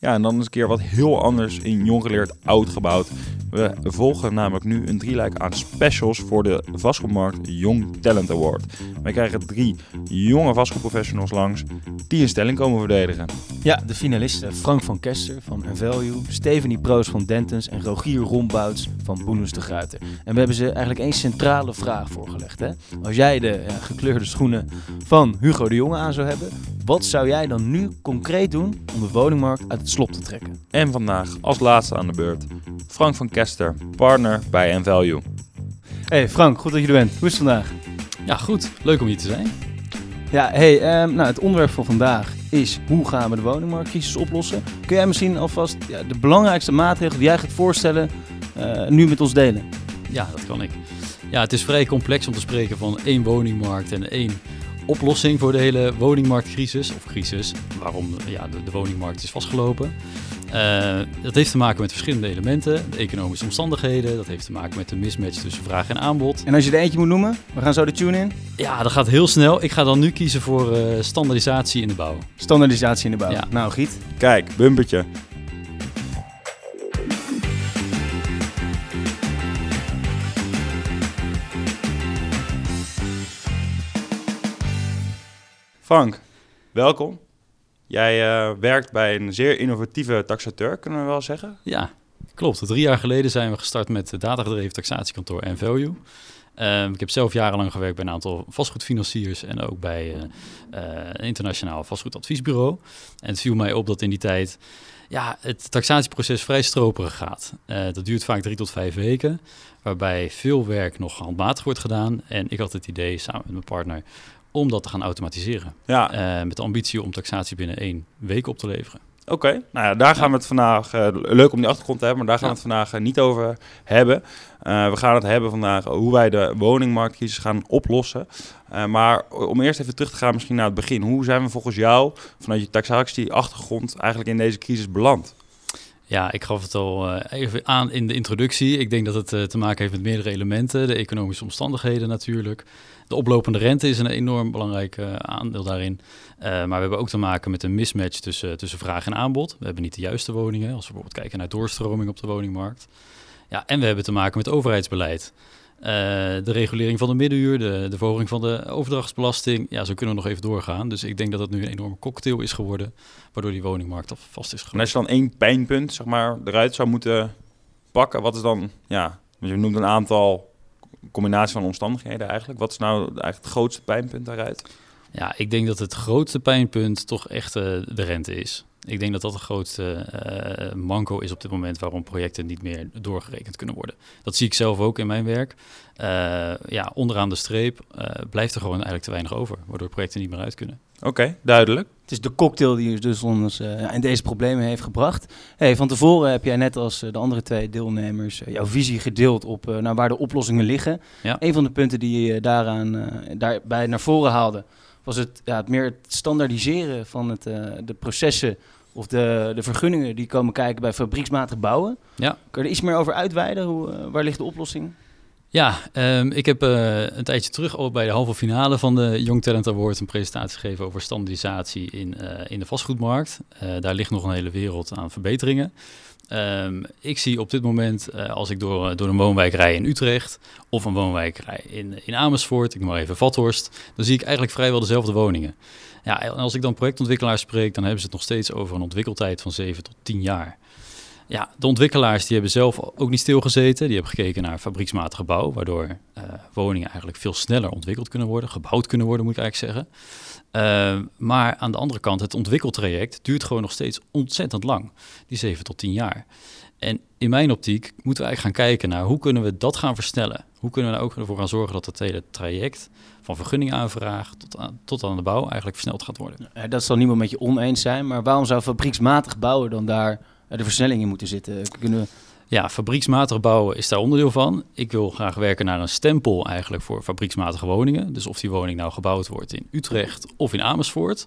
Ja, en dan eens een keer wat heel anders in jong geleerd oud gebouwd. We volgen namelijk nu een drieluik aan specials voor de vastgoedmarkt Young Talent Award. Wij krijgen drie jonge vastgoedprofessionals langs die een stelling komen verdedigen. Ja, de finalisten Frank van Kester van Envalue, Stephanie Proos van Dentons en Rogier Rombouts van Boenus de Gruiter. En we hebben ze eigenlijk één centrale vraag voorgelegd. Hè? Als jij de ja, gekleurde schoenen van Hugo de Jonge aan zou hebben, wat zou jij dan nu concreet doen om de woningmarkt uit het slop te trekken? En vandaag als laatste aan de beurt Frank van Kester, partner bij Envalue. Hey Frank, goed dat je er bent. Hoe is het vandaag? Ja, goed. Leuk om hier te zijn. Ja, hey, ehm, nou, het onderwerp van vandaag is hoe gaan we de woningmarktcrisis oplossen? Kun jij misschien alvast ja, de belangrijkste maatregelen die jij gaat voorstellen eh, nu met ons delen? Ja, dat kan ik. Ja, het is vrij complex om te spreken van één woningmarkt en één oplossing voor de hele woningmarktcrisis. Of crisis, waarom ja, de, de woningmarkt is vastgelopen. Uh, dat heeft te maken met verschillende elementen. De economische omstandigheden, dat heeft te maken met de mismatch tussen vraag en aanbod. En als je er eentje moet noemen, we gaan zo de tune in. Ja, dat gaat heel snel. Ik ga dan nu kiezen voor uh, standaardisatie in de bouw. Standaardisatie in de bouw. Ja. Nou, Giet. Kijk, bumpertje. Frank, welkom. Jij uh, werkt bij een zeer innovatieve taxateur, kunnen we wel zeggen? Ja, klopt. Drie jaar geleden zijn we gestart met het datagedreven taxatiekantoor en Value. Uh, ik heb zelf jarenlang gewerkt bij een aantal vastgoedfinanciers en ook bij uh, een internationaal vastgoedadviesbureau. En het viel mij op dat in die tijd ja, het taxatieproces vrij stroperig gaat. dat duurt vaak drie tot vijf weken, waarbij veel werk nog handmatig wordt gedaan. En ik had het idee samen met mijn partner om dat te gaan automatiseren. Ja. Uh, met de ambitie om taxatie binnen één week op te leveren. Oké, nou ja, daar gaan we het vandaag, uh, leuk om die achtergrond te hebben, maar daar gaan we het vandaag uh, niet over hebben. we gaan het hebben vandaag hoe wij de woningmarktcrisis gaan oplossen. maar om eerst even terug te gaan misschien naar het begin. Hoe zijn we volgens jou vanuit je taxatie-achtergrond eigenlijk in deze crisis beland? Ja, ik gaf het al even aan in de introductie. Ik denk dat het te maken heeft met meerdere elementen. De economische omstandigheden natuurlijk. De oplopende rente is een enorm belangrijk uh, aandeel daarin. Maar we hebben ook te maken met een mismatch tussen, tussen vraag en aanbod. We hebben niet de juiste woningen, als we bijvoorbeeld kijken naar doorstroming op de woningmarkt. Ja, en we hebben te maken met overheidsbeleid. Uh, de regulering van de middenuur, de, de verhoging van de overdrachtsbelasting. Ja, zo kunnen we nog even doorgaan. Dus ik denk dat het nu een enorme cocktail is geworden, waardoor die woningmarkt vast is gelopen. En als je dan één pijnpunt zeg maar, eruit zou moeten pakken, wat is dan, ja, je noemt een aantal combinatie van omstandigheden eigenlijk. Wat is nou eigenlijk het grootste pijnpunt daaruit? Ja, ik denk dat het grootste pijnpunt toch echt uh, de rente is. Ik denk dat dat het grootste uh, manco is op dit moment waarom projecten niet meer doorgerekend kunnen worden. Dat zie ik zelf ook in mijn werk. Uh, ja, onderaan de streep blijft er gewoon eigenlijk te weinig over, waardoor projecten niet meer uit kunnen. Oké, duidelijk. Het is de cocktail die dus ons uh, in deze problemen heeft gebracht. Hey, van tevoren heb jij net als de andere twee deelnemers uh, jouw visie gedeeld op naar waar de oplossingen liggen. Ja. Een van de punten die je daaraan, daarbij naar voren haalde, was het, ja, het meer het standaardiseren van het, de processen of de, de vergunningen die komen kijken bij fabrieksmatig bouwen. Ja. Kun je er iets meer over uitweiden? Hoe, waar ligt de oplossing? Ja, um, ik heb uh, een tijdje terug ook bij de halve finale van de Young Talent Award een presentatie gegeven over standaardisatie in, uh, in de vastgoedmarkt. Uh, daar ligt nog een hele wereld aan verbeteringen. Um, ik zie op dit moment, als ik door, door een woonwijk rij in Utrecht of een woonwijk rij in, in Amersfoort, ik noem maar even Vathorst, dan zie ik eigenlijk vrijwel dezelfde woningen. Ja, als ik dan projectontwikkelaars spreek, dan hebben ze het nog steeds over een ontwikkeltijd van 7 tot 10 jaar. Ja, de ontwikkelaars die hebben zelf ook niet stilgezeten. Die hebben gekeken naar fabrieksmatig bouw, waardoor uh, woningen eigenlijk veel sneller ontwikkeld kunnen worden, gebouwd kunnen worden, moet ik eigenlijk zeggen. Uh, maar aan de andere kant, het ontwikkeltraject duurt gewoon nog steeds ontzettend lang, die 7 tot 10 jaar. En in mijn optiek moeten we eigenlijk gaan kijken naar hoe kunnen we dat gaan versnellen. Hoe kunnen we er ook ervoor gaan zorgen dat het hele traject van vergunningaanvraag tot aan, tot aan de bouw eigenlijk versneld gaat worden. Dat zal niemand met je oneens zijn, maar waarom zou fabrieksmatig bouwen dan daar de versnelling in moeten zitten? Kunnen we... Ja, fabrieksmatig bouwen is daar onderdeel van. Ik wil graag werken naar een stempel eigenlijk voor fabrieksmatige woningen. Dus of die woning nou gebouwd wordt in Utrecht of in Amersfoort.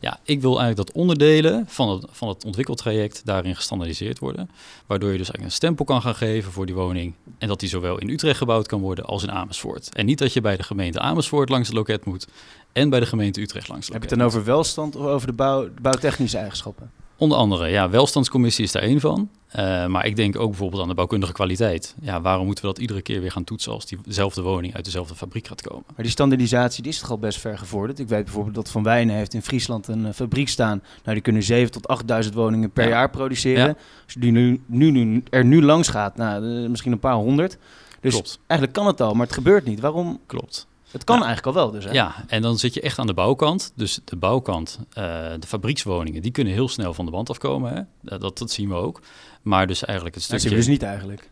Ja, ik wil eigenlijk dat onderdelen van het, van het ontwikkeltraject daarin gestandaardiseerd worden. Waardoor je dus eigenlijk een stempel kan gaan geven voor die woning. En dat die zowel in Utrecht gebouwd kan worden als in Amersfoort. En niet dat je bij de gemeente Amersfoort langs het loket moet en bij de gemeente Utrecht langs het loket. Heb je het dan over welstand of over de, bouw, de bouwtechnische eigenschappen? Onder andere, ja, welstandscommissie is daar één van. Uh, maar ik denk ook bijvoorbeeld aan de bouwkundige kwaliteit. Ja, waarom moeten we dat iedere keer weer gaan toetsen als diezelfde woning uit dezelfde fabriek gaat komen? Maar die standaardisatie die is toch al best ver gevorderd. Ik weet bijvoorbeeld dat Van Wijnen heeft in Friesland een uh, fabriek staan. Nou, die kunnen 7 tot 8.000 woningen per jaar produceren. Ja. Als je die nu, nu, nu, er nu langs gaat, nou, uh, misschien een paar honderd. Dus Klopt. eigenlijk kan het al, maar het gebeurt niet. Waarom? Klopt. Het kan eigenlijk al wel dus. Hè? Ja, en dan zit je echt aan de bouwkant. Dus de bouwkant, uh, de fabriekswoningen, die kunnen heel snel van de band afkomen. Hè? Dat, dat zien we ook. Maar dus eigenlijk het stukje... Dat zien we dus niet eigenlijk.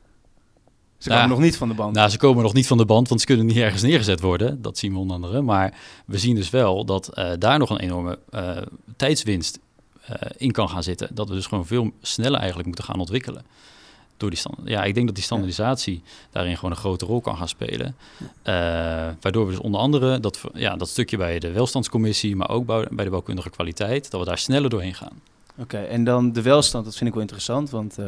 Ze komen nog niet van de band. Nou, ze komen nog niet van de band, want ze kunnen niet ergens neergezet worden. Dat zien we onder andere. Maar we zien dus wel dat uh, daar nog een enorme uh, tijdswinst in kan gaan zitten. Dat we dus gewoon veel sneller eigenlijk moeten gaan ontwikkelen door die stand ja, ik denk dat die standaardisatie daarin gewoon een grote rol kan gaan spelen. Uh, waardoor we dus onder andere dat, ja, dat stukje bij de welstandscommissie, maar ook bij de bouwkundige kwaliteit, dat we daar sneller doorheen gaan. Oké, en dan de welstand, dat vind ik wel interessant, want uh,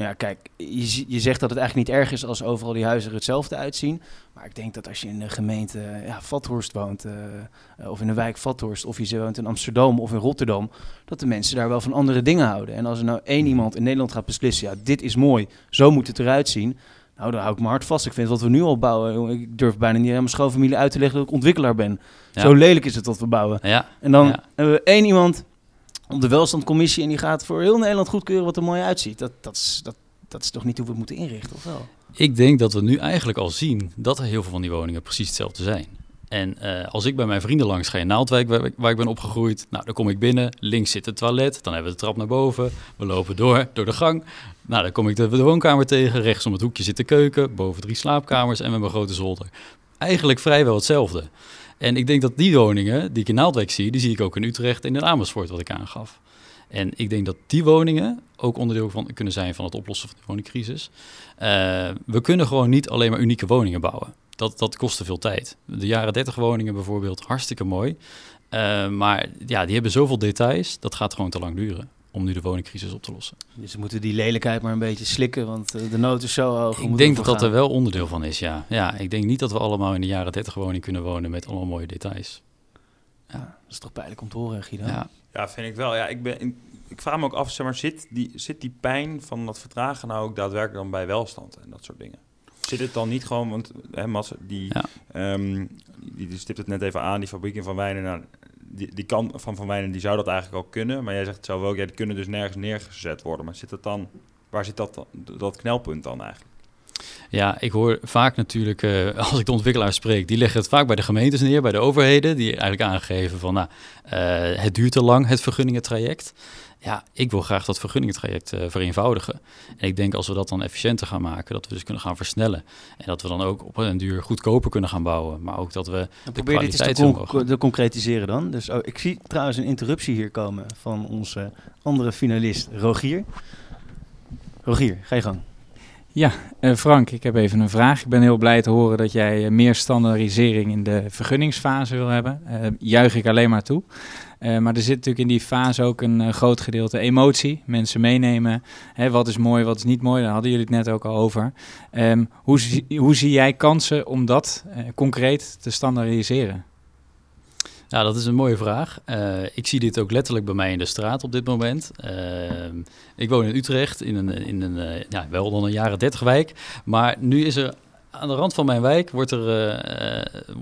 ja, kijk, je, je zegt dat het eigenlijk niet erg is als overal die huizen er hetzelfde uitzien. Maar ik denk dat als je in de gemeente ja, Vathorst woont, uh, of in de wijk Vathorst, of je woont in Amsterdam of in Rotterdam, dat de mensen daar wel van andere dingen houden. En als er nou één iemand in Nederland gaat beslissen, ja, dit is mooi, zo moet het eruit zien. Nou, dan hou ik mijn hart vast. Ik vind wat we nu al bouwen, ik durf bijna niet aan mijn schoonfamilie uit te leggen dat ik ontwikkelaar ben. Zo lelijk is het wat we bouwen. Ja. En dan hebben we één iemand op de welstandcommissie en die gaat voor heel Nederland goedkeuren wat er mooi uitziet. Dat, dat, is, dat, dat is toch niet hoe we het moeten inrichten, of wel? Ik denk dat we nu eigenlijk al zien dat er heel veel van die woningen precies hetzelfde zijn. En uh, als ik bij mijn vrienden langs ga in Naaldwijk, waar, ik ben opgegroeid, nou, dan kom ik binnen, links zit het toilet, dan hebben we de trap naar boven, we lopen door, door de gang. Nou, dan kom ik de, de woonkamer tegen, rechts om het hoekje zit de keuken, boven drie slaapkamers en met mijn grote zolder. Eigenlijk vrijwel hetzelfde. En ik denk dat die woningen die ik in Naaldwijk zie, die zie ik ook in Utrecht en in Amersfoort, wat ik aangaf. En ik denk dat die woningen ook onderdeel van kunnen zijn van het oplossen van de woningcrisis. Uh, we kunnen gewoon niet alleen maar unieke woningen bouwen. Dat, dat veel tijd. De jaren 30 woningen bijvoorbeeld, hartstikke mooi. Uh, maar ja, die hebben zoveel details, dat gaat gewoon te lang duren om nu de woningcrisis op te lossen. Dus we moeten die lelijkheid maar een beetje slikken, want eh, de nood is zo hoog. Ik denk dat dat er wel onderdeel van is, ja. Ja, ik denk niet dat we allemaal in de jaren 30 woning kunnen wonen met allemaal mooie details. Ja, dat is toch pijnlijk om te horen, Guido? Ja. ja, vind ik wel. Ja, ik, ben, ik vraag me ook af, zeg maar, zit die, zit die pijn van dat vertragen nou ook daadwerkelijk dan bij welstand en dat soort dingen? Zit het dan niet gewoon, want hè, die, ja. um, die, die stipt het net even aan, die fabriek in Van Wijnen, nou, die, die kan van Van Wijnen, die zou dat eigenlijk ook kunnen. Maar jij zegt zou wel, ja, die kunnen dus nergens neergezet worden. Maar zit het dan, waar zit dat, dat knelpunt dan eigenlijk? Ja, ik hoor vaak natuurlijk, uh, als ik de ontwikkelaars spreek, die leggen het vaak bij de gemeentes neer, bij de overheden, die eigenlijk aangeven van, nou, uh, het duurt te lang, het vergunningentraject. Ja, ik wil graag dat vergunningentraject uh, vereenvoudigen. En ik denk als we dat dan efficiënter gaan maken, dat we dus kunnen gaan versnellen. En dat we dan ook op een duur goedkoper kunnen gaan bouwen. Maar ook dat we de probeer kwaliteit dit eens te, te concretiseren dan. Dus oh, ik zie trouwens een interruptie hier komen van onze andere finalist, Rogier. Rogier, ga je gang. Ja, uh, Frank, ik heb even een vraag. Ik ben heel blij te horen dat jij uh, meer standaardisering in de vergunningsfase wil hebben. Uh, juich ik alleen maar toe. maar er zit natuurlijk in die fase ook een groot gedeelte emotie. Mensen meenemen. Hè, wat is mooi, wat is niet mooi. Daar hadden jullie het net ook al over. Um, hoe, hoe zie jij kansen om dat concreet te standaardiseren? Ja, dat is een mooie vraag. Uh, ik zie dit ook letterlijk bij mij in de straat op dit moment. Uh, ik woon in Utrecht, in een, in een uh, ja, wel dan een jaren 30 wijk. Maar nu is er aan de rand van mijn wijk wordt er,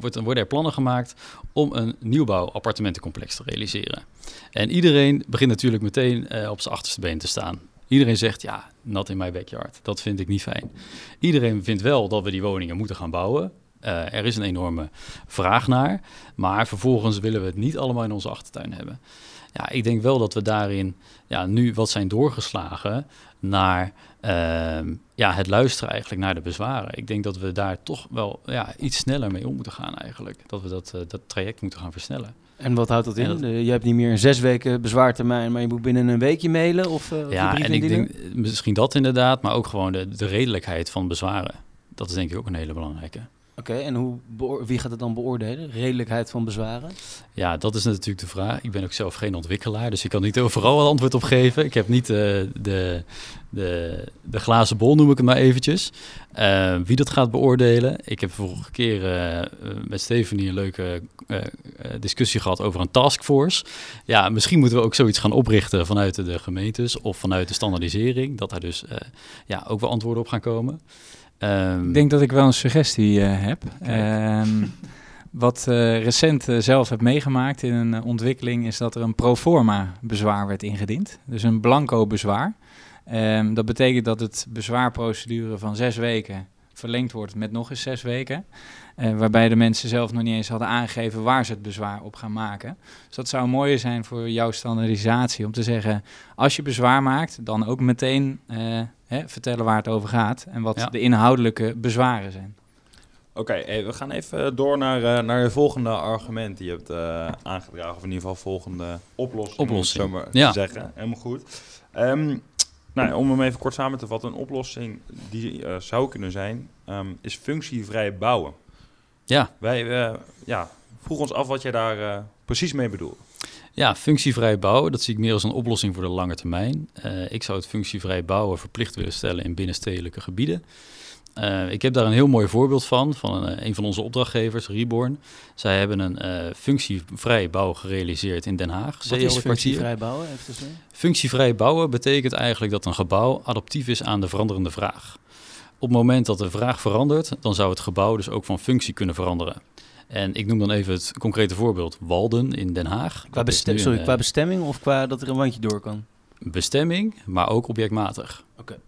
wordt, worden er plannen gemaakt om een nieuwbouw appartementencomplex te realiseren. En iedereen begint natuurlijk meteen op zijn achterste been te staan. Iedereen zegt, ja, not in my backyard. Dat vind ik niet fijn. Iedereen vindt wel dat we die woningen moeten gaan bouwen. Uh, er is een enorme vraag naar, maar vervolgens willen we het niet allemaal in onze achtertuin hebben. Ja, ik denk wel dat we daarin ja, nu wat zijn doorgeslagen naar uh, ja, het luisteren eigenlijk naar de bezwaren. Ik denk dat we daar toch wel ja, iets sneller mee om moeten gaan eigenlijk. Dat we dat, uh, dat traject moeten gaan versnellen. En wat houdt dat in? Dat... je hebt niet meer een zes weken bezwaartermijn, maar je moet binnen een weekje mailen? Of, uh, ja, en ik denk misschien dat inderdaad, maar ook gewoon de, de redelijkheid van bezwaren. Dat is denk ik ook een hele belangrijke. Oké, en hoe wie gaat het dan beoordelen? Redelijkheid van bezwaren? Ja, dat is natuurlijk de vraag. Ik ben ook zelf geen ontwikkelaar, dus ik kan niet overal een antwoord op geven. Ik heb niet uh, de, de, de glazen bol, noem ik het maar eventjes. Uh, wie dat gaat beoordelen. Ik heb vorige keer uh, met Stephanie een leuke discussie gehad over een taskforce. Ja, misschien moeten we ook zoiets gaan oprichten vanuit de gemeentes of vanuit de standaardisering. Dat daar dus ja, ook wel antwoorden op gaan komen. Um, ik denk dat ik wel een suggestie heb. Um, wat uh, recent uh, zelf heb meegemaakt in een ontwikkeling is dat er een proforma bezwaar werd ingediend. Dus een blanco bezwaar. Um, dat betekent dat het bezwaarprocedure van zes weken verlengd wordt met nog eens zes weken. waarbij de mensen zelf nog niet eens hadden aangegeven waar ze het bezwaar op gaan maken. Dus dat zou mooi zijn voor jouw standaardisatie om te zeggen, als je bezwaar maakt, dan ook meteen hè, vertellen waar het over gaat en wat ja. de inhoudelijke bezwaren zijn. Oké, we gaan even door naar, uh, naar je volgende argument die je hebt uh, aangedragen. Of in ieder geval volgende oplossing, oplossing. om het zo maar te zeggen. Helemaal goed. Um, nou, om hem even kort samen te vatten. Een oplossing die uh, zou kunnen zijn, um, is functievrij bouwen. Ja. Wij ja, vroegen ons af wat jij daar precies mee bedoelt. Ja, functievrij bouwen, dat zie ik meer als een oplossing voor de lange termijn. ik zou het functievrij bouwen verplicht willen stellen in binnenstedelijke gebieden. Uh, ik heb daar een heel mooi voorbeeld van, van een, een van onze opdrachtgevers, Reborn. Zij hebben een uh, functievrij bouw gerealiseerd in Den Haag. Wat is functievrij bouwen? Functievrij bouwen betekent eigenlijk dat een gebouw adaptief is aan de veranderende vraag. Op het moment dat de vraag verandert, dan zou het gebouw dus ook van functie kunnen veranderen. En ik noem dan even het concrete voorbeeld Walden in Den Haag. Qua, bestem sorry, qua bestemming of qua dat er een wandje door kan? Bestemming, maar ook objectmatig. Oké.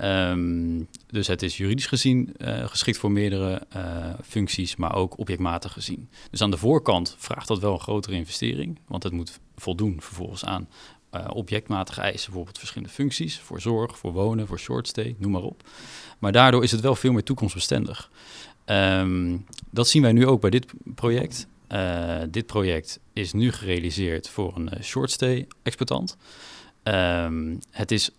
Um, dus het is juridisch gezien uh, geschikt voor meerdere uh, functies, maar ook objectmatig gezien. Dus aan de voorkant vraagt dat wel een grotere investering, want het moet voldoen vervolgens aan uh, objectmatige eisen, bijvoorbeeld verschillende functies, voor zorg, voor wonen, voor shortstay, noem maar op. Maar daardoor is het wel veel meer toekomstbestendig. Um, dat zien wij nu ook bij dit project. dit project is nu gerealiseerd voor een shortstay-exploitant. Um, het is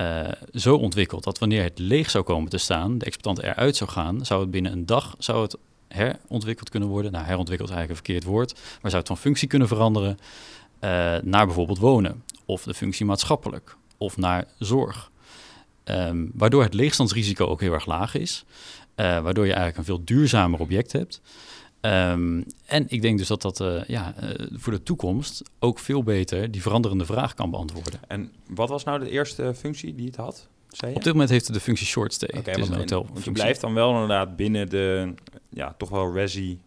uh, zo ontwikkeld dat wanneer het leeg zou komen te staan, de exploitant eruit zou gaan, zou het binnen een dag zou het herontwikkeld kunnen worden. Nou, herontwikkeld is eigenlijk een verkeerd woord, maar zou het van functie kunnen veranderen naar bijvoorbeeld wonen, of de functie maatschappelijk, of naar zorg. Um, waardoor het leegstandsrisico ook heel erg laag is, waardoor je eigenlijk een veel duurzamer object hebt. Um, en ik denk dus dat dat uh, ja, uh, voor de toekomst ook veel beter die veranderende vraag kan beantwoorden. En wat was nou de eerste functie die het had? Op dit moment heeft het de functie short stay. Oké, okay, want, want je blijft dan wel inderdaad binnen de ja, toch wel resi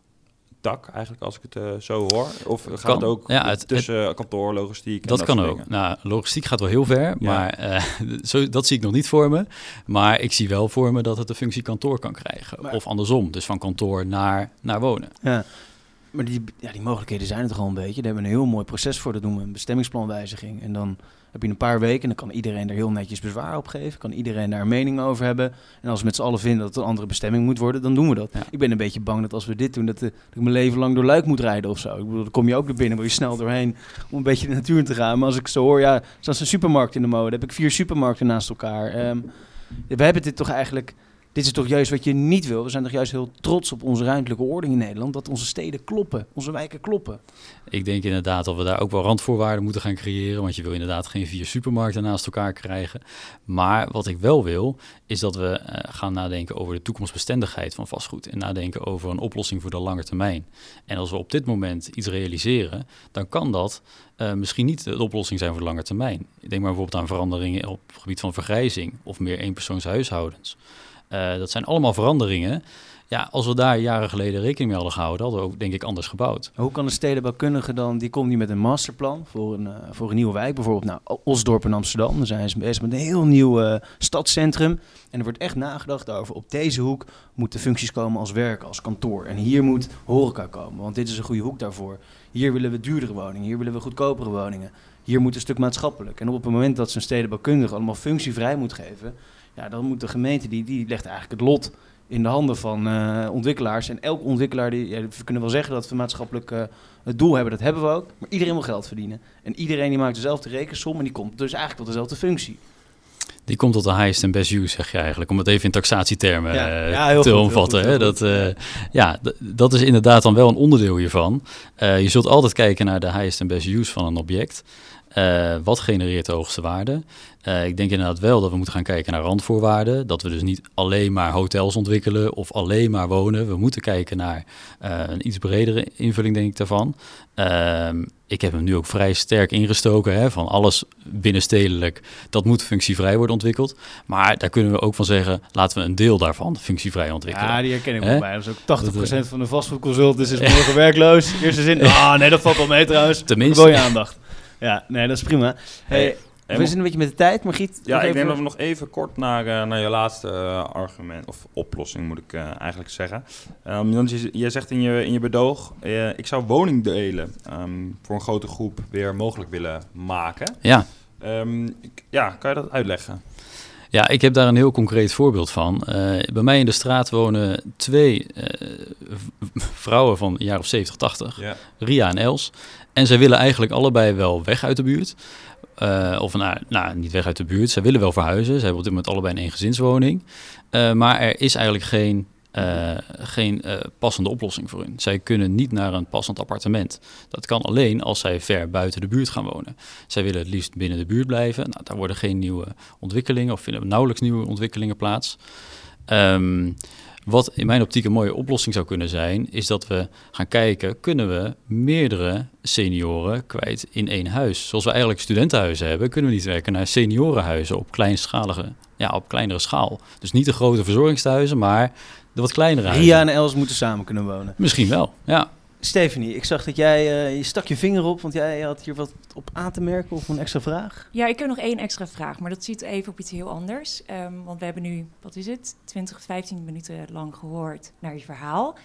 tak, eigenlijk, als ik het uh, zo hoor? Of gaat kan, het ook ja, het, tussen het, kantoor, logistiek? Dat, dat kan ook. Nou, logistiek gaat wel heel ver, ja. maar uh, zo, dat zie ik nog niet voor me. Maar ik zie wel voor me dat het de functie kantoor kan krijgen. Maar, of andersom, dus van kantoor naar, naar wonen. Ja. Maar die, ja, die mogelijkheden zijn er al een beetje. Daar hebben we een heel mooi proces voor. Dat noemen we een bestemmingsplanwijziging. En dan heb je een paar weken en dan kan iedereen er heel netjes bezwaar op geven. Kan iedereen daar een mening over hebben. En als we met z'n allen vinden dat het een andere bestemming moet worden, dan doen we dat. Ik ben een beetje bang dat als we dit doen, dat, de, dat, ik mijn leven lang door Luik moet rijden of zo. Ik bedoel, dan kom je ook naar binnen, wil je snel doorheen om een beetje de natuur in te gaan. Maar als ik zo hoor, ja, zoals een supermarkt in de mode, heb ik vier supermarkten naast elkaar. Um, we hebben dit toch eigenlijk dit is toch juist wat je niet wil. We zijn toch juist heel trots op onze ruimtelijke ordening in Nederland. Dat onze steden kloppen, onze wijken kloppen. Ik denk inderdaad dat we daar ook wel randvoorwaarden moeten gaan creëren. Want je wil inderdaad geen vier supermarkten naast elkaar krijgen. Maar wat ik wel wil, is dat we uh, gaan nadenken over de toekomstbestendigheid van vastgoed. En nadenken over een oplossing voor de lange termijn. En als we op dit moment iets realiseren, dan kan dat uh, misschien niet de oplossing zijn voor de lange termijn. Ik denk maar bijvoorbeeld aan veranderingen op het gebied van vergrijzing of meer eenpersoonshuishoudens. Uh, dat zijn allemaal veranderingen. Ja, als we daar jaren geleden rekening mee hadden gehouden, hadden we ook denk ik anders gebouwd. Hoe kan de stedenbouwkundige dan, die komt niet met een masterplan voor een, uh, voor een nieuwe wijk, bijvoorbeeld nou, Osdorp in Amsterdam. Dan zijn ze bezig met een heel nieuw uh, stadscentrum. En er wordt echt nagedacht over, op deze hoek moeten functies komen als werk, als kantoor. En hier moet horeca komen, want dit is een goede hoek daarvoor. Hier willen we duurdere woningen, hier willen we goedkopere woningen. Hier moet een stuk maatschappelijk. En op het moment dat ze een stedenbouwkundige allemaal functievrij moet geven, ja, dan moet de gemeente, die, die legt eigenlijk het lot in de handen van uh, ontwikkelaars. En elk ontwikkelaar, die, we kunnen wel zeggen dat we maatschappelijk uh, het doel hebben, dat hebben we ook. Maar iedereen wil geld verdienen. En iedereen die maakt dezelfde rekensom en die komt dus eigenlijk tot dezelfde functie. Die komt tot de highest and best use, zeg je eigenlijk. Om het even in taxatietermen ja, ja, te goed, omvatten. Hè? Dat, uh, ja, dat is inderdaad dan wel een onderdeel hiervan. Uh, je zult altijd kijken naar de highest and best use van een object. Uh, wat genereert de hoogste waarde? Uh, ik denk inderdaad wel dat we moeten gaan kijken naar randvoorwaarden. Dat we dus niet alleen maar hotels ontwikkelen of alleen maar wonen. We moeten kijken naar uh, een iets bredere invulling, denk ik, daarvan. Ehm, ik heb hem nu ook vrij sterk ingestoken. Hè, van alles binnenstedelijk, dat moet functievrij worden ontwikkeld. Maar daar kunnen we ook van zeggen, laten we een deel daarvan functievrij ontwikkelen. Ja, die herken ik wel bij. Dat is ook 80% van de vastgoedconsultants is morgen werkloos. Eerste zin, ah nee, dat valt wel mee trouwens. Tenminste. Wil je aandacht. Ja, nee, dat is prima. Hey, we zitten een beetje met de tijd, Margriet. Ja, ik denk dat we nog even kort naar, uh, naar je laatste uh, argument, of oplossing moet ik uh, eigenlijk zeggen. Um, je, je zegt in je, in je bedoog, ik zou woningdelen um, voor een grote groep weer mogelijk willen maken. Ja. Um, ik, ja, kan je dat uitleggen? Ja, ik heb daar een heel concreet voorbeeld van. Uh, bij mij in de straat wonen twee uh, vrouwen van een jaar of 70, 80, ja. Ria en Els. En zij willen eigenlijk allebei wel weg uit de buurt. Uh, of nou, nou, niet weg uit de buurt. Zij willen wel verhuizen. Ze hebben op dit moment allebei een eengezinswoning. Uh, maar er is eigenlijk geen, uh, geen passende oplossing voor hun. Zij kunnen niet naar een passend appartement. Dat kan alleen als zij ver buiten de buurt gaan wonen. Zij willen het liefst binnen de buurt blijven. Nou, daar worden geen nieuwe ontwikkelingen of vinden nauwelijks nieuwe ontwikkelingen plaats. Um, wat in mijn optiek een mooie oplossing zou kunnen zijn, is dat we gaan kijken, kunnen we meerdere senioren kwijt in één huis? Zoals we eigenlijk studentenhuizen hebben, kunnen we niet werken naar seniorenhuizen op kleinschalige, ja, op kleinere schaal. Dus niet de grote verzorgingstehuizen, maar de wat kleinere huizen. Ria en Els moeten samen kunnen wonen. Misschien wel, ja. Stephanie, ik zag dat jij, uh, je stak je vinger op, want jij had hier wat op aan te merken of een extra vraag. Ja, ik heb nog één extra vraag, maar dat ziet even op iets heel anders. Um, want we hebben nu, wat is het, 20, 15 minuten lang gehoord naar je verhaal.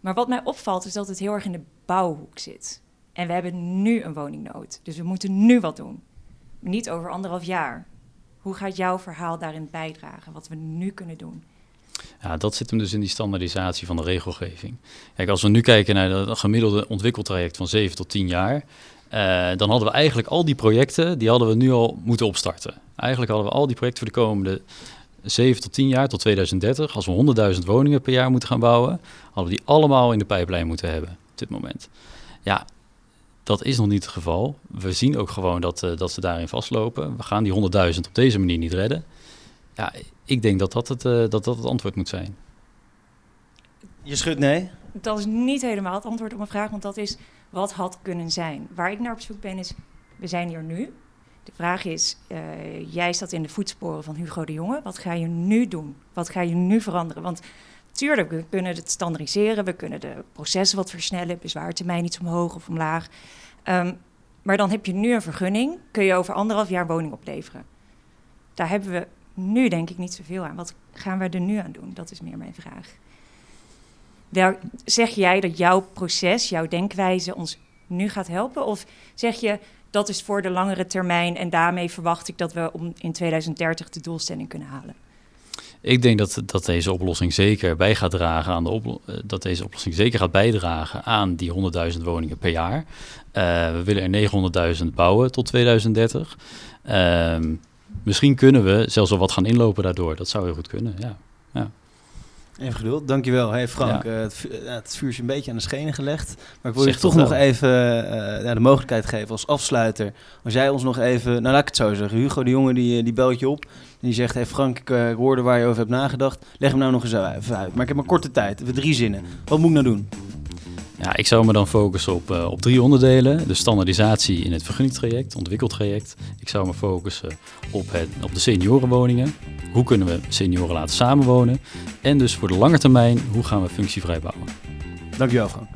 Maar wat mij opvalt is dat het heel erg in de bouwhoek zit. En we hebben nu een woningnood, dus we moeten nu wat doen. Niet over anderhalf jaar. Hoe gaat jouw verhaal daarin bijdragen, wat we nu kunnen doen? Ja, dat zit hem dus in die standaardisatie van de regelgeving. Kijk, als we nu kijken naar het gemiddelde ontwikkeltraject van 7 tot 10 jaar, uh, dan hadden we eigenlijk al die projecten, die hadden we nu al moeten opstarten. Eigenlijk hadden we al die projecten voor de komende 7 tot 10 jaar, tot 2030, als we 100.000 woningen per jaar moeten gaan bouwen, hadden we die allemaal in de pijplijn moeten hebben op dit moment. Ja, dat is nog niet het geval. We zien ook gewoon dat, uh, dat ze daarin vastlopen. We gaan die 100.000 op deze manier niet redden. Ja, ik denk dat dat het, uh, dat dat het antwoord moet zijn. Je schudt nee? Dat is niet helemaal het antwoord op mijn vraag, want dat is wat had kunnen zijn. Waar ik naar op zoek ben is, we zijn hier nu. De vraag is, uh, jij staat in de voetsporen van Hugo de Jonge. Wat ga je nu doen? Wat ga je nu veranderen? Want tuurlijk, we kunnen het standaardiseren, we kunnen de processen wat versnellen, bezwaartermijn iets omhoog of omlaag. Um, maar dan heb je nu een vergunning, kun je over anderhalf jaar woning opleveren. Daar hebben we nu denk ik niet zoveel aan. Wat gaan we er nu aan doen? Dat is meer mijn vraag. Zeg jij dat jouw proces, jouw denkwijze ons nu gaat helpen? Of zeg je dat is voor de langere termijn en daarmee verwacht ik dat we om in 2030 de doelstelling kunnen halen? Ik denk dat, dat deze oplossing zeker bij gaat dragen aan de eh, dat deze oplossing zeker gaat bijdragen aan die 100.000 woningen per jaar. Uh, we willen er 900.000 bouwen tot 2030. Uh, misschien kunnen we zelfs wel wat gaan inlopen daardoor. Dat zou heel goed kunnen, ja. ja. Even geduld, dankjewel. Hey Frank, ja. uh, het, vuur, het, vuur is een beetje aan de schenen gelegd. Maar ik wil je toch nog even uh, de mogelijkheid geven als afsluiter. Als jij ons nog even, nou laat ik het zo zeggen. Hugo de jongen die, die belt je op. En die zegt, hey Frank, ik hoorde waar je over hebt nagedacht. Leg hem nou nog eens even uit. Maar ik heb maar korte tijd, even drie zinnen. Wat moet ik nou doen? Ja, ik zou me dan focussen op, uh, op drie onderdelen. De standaardisatie in het vergunningtraject, ontwikkeltraject. Ik zou me focussen op, het, op de seniorenwoningen. Hoe kunnen we senioren laten samenwonen? En dus voor de lange termijn, hoe gaan we functievrij bouwen? Dankjewel Frank.